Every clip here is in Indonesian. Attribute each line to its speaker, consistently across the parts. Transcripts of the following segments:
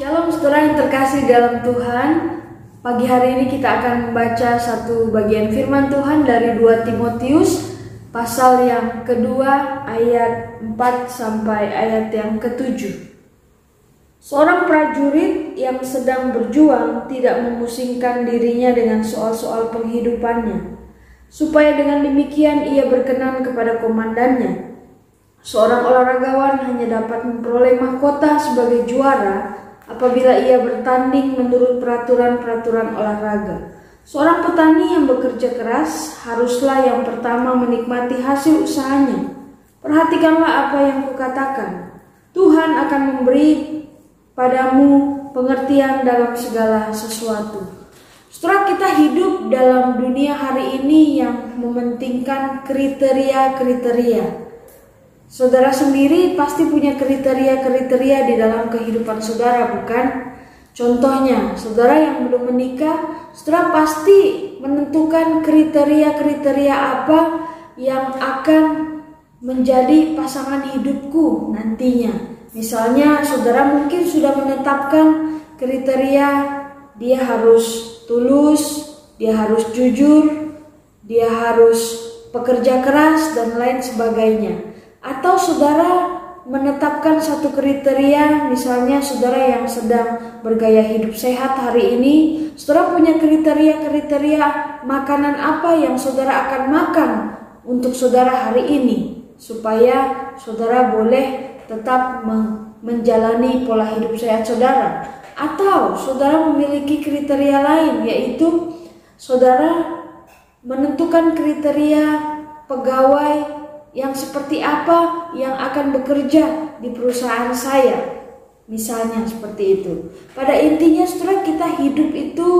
Speaker 1: Shalom saudara yang terkasih dalam Tuhan. Pagi hari ini kita akan membaca satu bagian firman Tuhan dari 2 Timotius Pasal yang kedua ayat 4 sampai ayat yang ketujuh. Seorang prajurit yang sedang berjuang tidak memusingkan dirinya dengan soal-soal penghidupannya. Supaya dengan demikian ia berkenan kepada komandannya. Seorang olahragawan hanya dapat memperoleh mahkota sebagai juara apabila ia bertanding menurut peraturan-peraturan olahraga. Seorang petani yang bekerja keras haruslah yang pertama menikmati hasil usahanya. Perhatikanlah apa yang kukatakan. Tuhan akan memberi padamu pengertian dalam segala sesuatu. Setelah kita hidup dalam dunia hari ini yang mementingkan kriteria-kriteria, Saudara sendiri pasti punya kriteria-kriteria di dalam kehidupan saudara, bukan? Contohnya, saudara yang belum menikah, saudara pasti menentukan kriteria-kriteria apa yang akan menjadi pasangan hidupku nantinya. Misalnya, saudara mungkin sudah menetapkan kriteria dia harus tulus, dia harus jujur, dia harus pekerja keras, dan lain sebagainya. Atau saudara menetapkan satu kriteria, misalnya saudara yang sedang bergaya hidup sehat hari ini, saudara punya kriteria-kriteria makanan apa yang saudara akan makan untuk saudara hari ini, supaya saudara boleh tetap menjalani pola hidup sehat saudara. Atau saudara memiliki kriteria lain, yaitu saudara menentukan kriteria pegawai yang seperti apa yang akan bekerja di perusahaan saya. Misalnya seperti itu. Pada intinya setelah kita hidup itu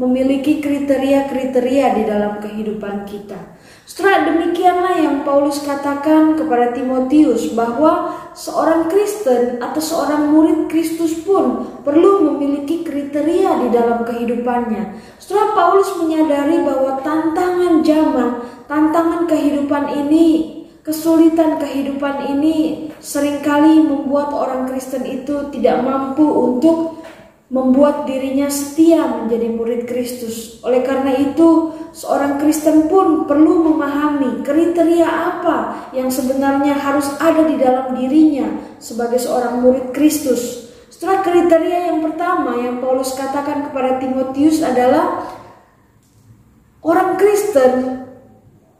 Speaker 1: memiliki kriteria-kriteria di dalam kehidupan kita. Setelah demikianlah yang Paulus katakan kepada Timotius bahwa seorang Kristen atau seorang murid Kristus pun perlu memiliki kriteria di dalam kehidupannya. Setelah Paulus menyadari bahwa tantangan zaman, tantangan kehidupan ini Kesulitan kehidupan ini sering kali membuat orang Kristen itu tidak mampu untuk membuat dirinya setia menjadi murid Kristus. Oleh karena itu, seorang Kristen pun perlu memahami kriteria apa yang sebenarnya harus ada di dalam dirinya sebagai seorang murid Kristus. Setelah kriteria yang pertama yang Paulus katakan kepada Timotius adalah orang Kristen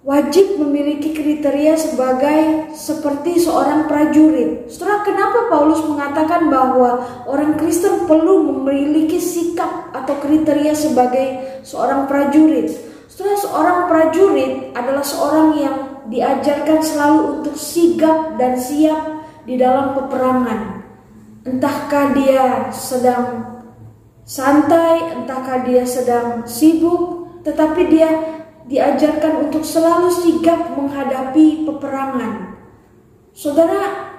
Speaker 1: wajib memiliki kriteria sebagai seperti seorang prajurit. Setelah kenapa Paulus mengatakan bahwa orang Kristen perlu memiliki sikap atau kriteria sebagai seorang prajurit? Setelah seorang prajurit adalah seorang yang diajarkan selalu untuk sigap dan siap di dalam peperangan. Entahkah dia sedang santai, entahkah dia sedang sibuk, tetapi dia diajarkan untuk selalu sigap menghadapi peperangan. Saudara,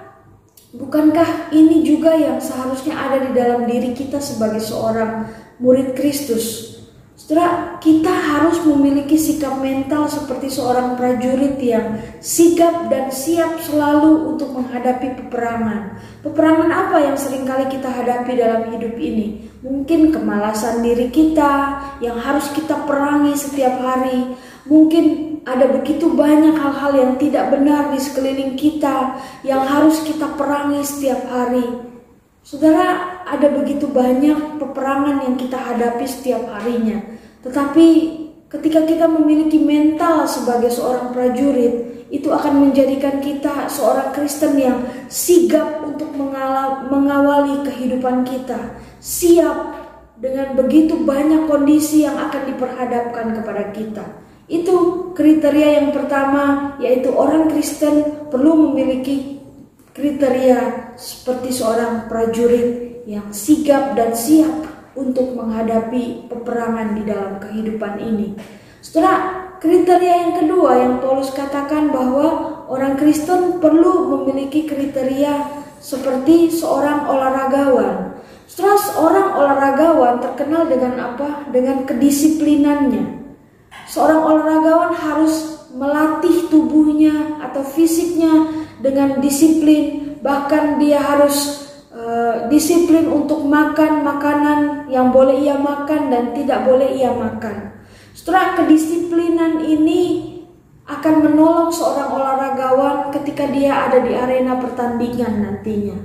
Speaker 1: bukankah ini juga yang seharusnya ada di dalam diri kita sebagai seorang murid Kristus? Saudara, kita harus memiliki sikap mental seperti seorang prajurit yang sigap dan siap selalu untuk menghadapi peperangan. Peperangan apa yang sering kali kita hadapi dalam hidup ini? Mungkin kemalasan diri kita yang harus kita perangi setiap hari. Mungkin ada begitu banyak hal-hal yang tidak benar di sekeliling kita yang harus kita perangi setiap hari. Saudara, ada begitu banyak peperangan yang kita hadapi setiap harinya. Tetapi ketika kita memiliki mental sebagai seorang prajurit, itu akan menjadikan kita seorang Kristen yang sigap untuk mengawali kehidupan kita, siap dengan begitu banyak kondisi yang akan diperhadapkan kepada kita. Itu kriteria yang pertama, yaitu orang Kristen perlu memiliki kriteria seperti seorang prajurit yang sigap dan siap untuk menghadapi peperangan di dalam kehidupan ini. Setelah kriteria yang kedua yang Paulus katakan bahwa orang Kristen perlu memiliki kriteria seperti seorang olahragawan. Setelah seorang olahragawan terkenal dengan apa? Dengan kedisiplinannya. Seorang olahragawan harus melatih tubuhnya atau fisiknya dengan disiplin, bahkan dia harus disiplin untuk makan makanan yang boleh ia makan dan tidak boleh ia makan. Setelah kedisiplinan ini akan menolong seorang olahragawan ketika dia ada di arena pertandingan nantinya.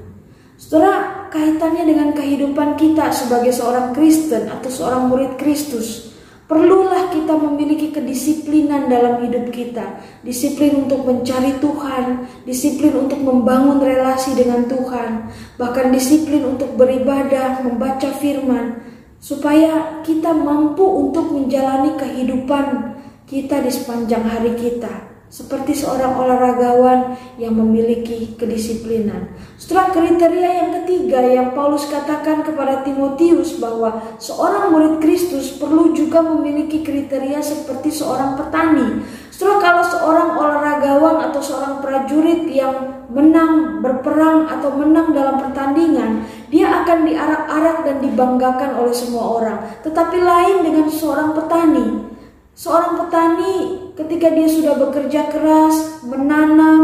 Speaker 1: Setelah kaitannya dengan kehidupan kita sebagai seorang Kristen atau seorang murid Kristus, Perlulah kita memiliki kedisiplinan dalam hidup kita, disiplin untuk mencari Tuhan, disiplin untuk membangun relasi dengan Tuhan, bahkan disiplin untuk beribadah, membaca firman, supaya kita mampu untuk menjalani kehidupan kita di sepanjang hari kita seperti seorang olahragawan yang memiliki kedisiplinan. Setelah kriteria yang ketiga yang Paulus katakan kepada Timotius bahwa seorang murid Kristus perlu juga memiliki kriteria seperti seorang petani. Setelah kalau seorang olahragawan atau seorang prajurit yang menang berperang atau menang dalam pertandingan, dia akan diarak-arak dan dibanggakan oleh semua orang. Tetapi lain dengan seorang petani Seorang petani ketika dia sudah bekerja keras, menanam,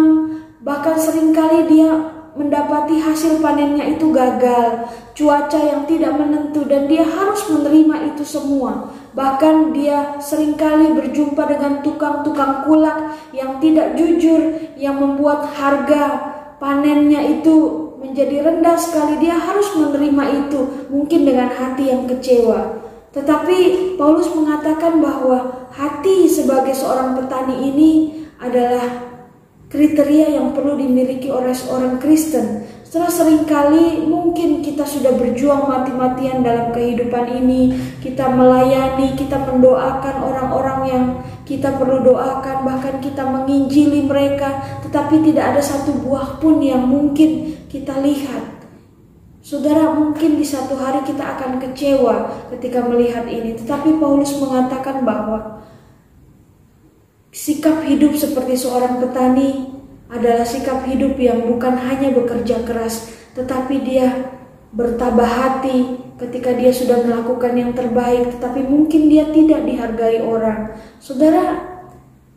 Speaker 1: bahkan sering kali dia mendapati hasil panennya itu gagal, cuaca yang tidak menentu dan dia harus menerima itu semua. Bahkan dia sering kali berjumpa dengan tukang-tukang kulak yang tidak jujur, yang membuat harga panennya itu menjadi rendah sekali. Dia harus menerima itu, mungkin dengan hati yang kecewa. Tetapi Paulus mengatakan bahwa hati sebagai seorang petani ini adalah kriteria yang perlu dimiliki oleh seorang Kristen. Setelah sering kali mungkin kita sudah berjuang mati-matian dalam kehidupan ini, kita melayani, kita mendoakan orang-orang yang kita perlu doakan, bahkan kita menginjili mereka, tetapi tidak ada satu buah pun yang mungkin kita lihat Saudara, mungkin di satu hari kita akan kecewa ketika melihat ini, tetapi Paulus mengatakan bahwa sikap hidup seperti seorang petani adalah sikap hidup yang bukan hanya bekerja keras, tetapi dia bertabah hati ketika dia sudah melakukan yang terbaik, tetapi mungkin dia tidak dihargai orang. Saudara,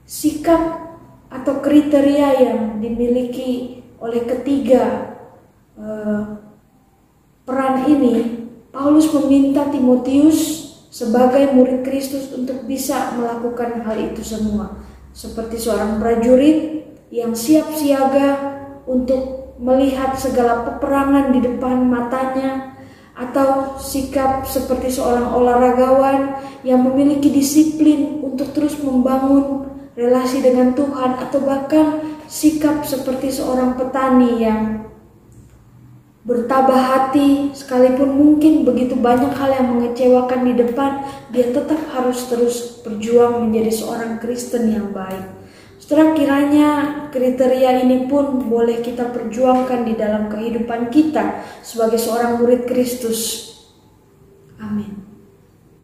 Speaker 1: sikap atau kriteria yang dimiliki oleh ketiga uh, peran ini, Paulus meminta Timotius sebagai murid Kristus untuk bisa melakukan hal itu semua. Seperti seorang prajurit yang siap siaga untuk melihat segala peperangan di depan matanya atau sikap seperti seorang olahragawan yang memiliki disiplin untuk terus membangun relasi dengan Tuhan atau bahkan sikap seperti seorang petani yang bertabah hati sekalipun mungkin begitu banyak hal yang mengecewakan di depan dia tetap harus terus berjuang menjadi seorang Kristen yang baik. Setelah kiranya kriteria ini pun boleh kita perjuangkan di dalam kehidupan kita sebagai seorang murid Kristus. Amin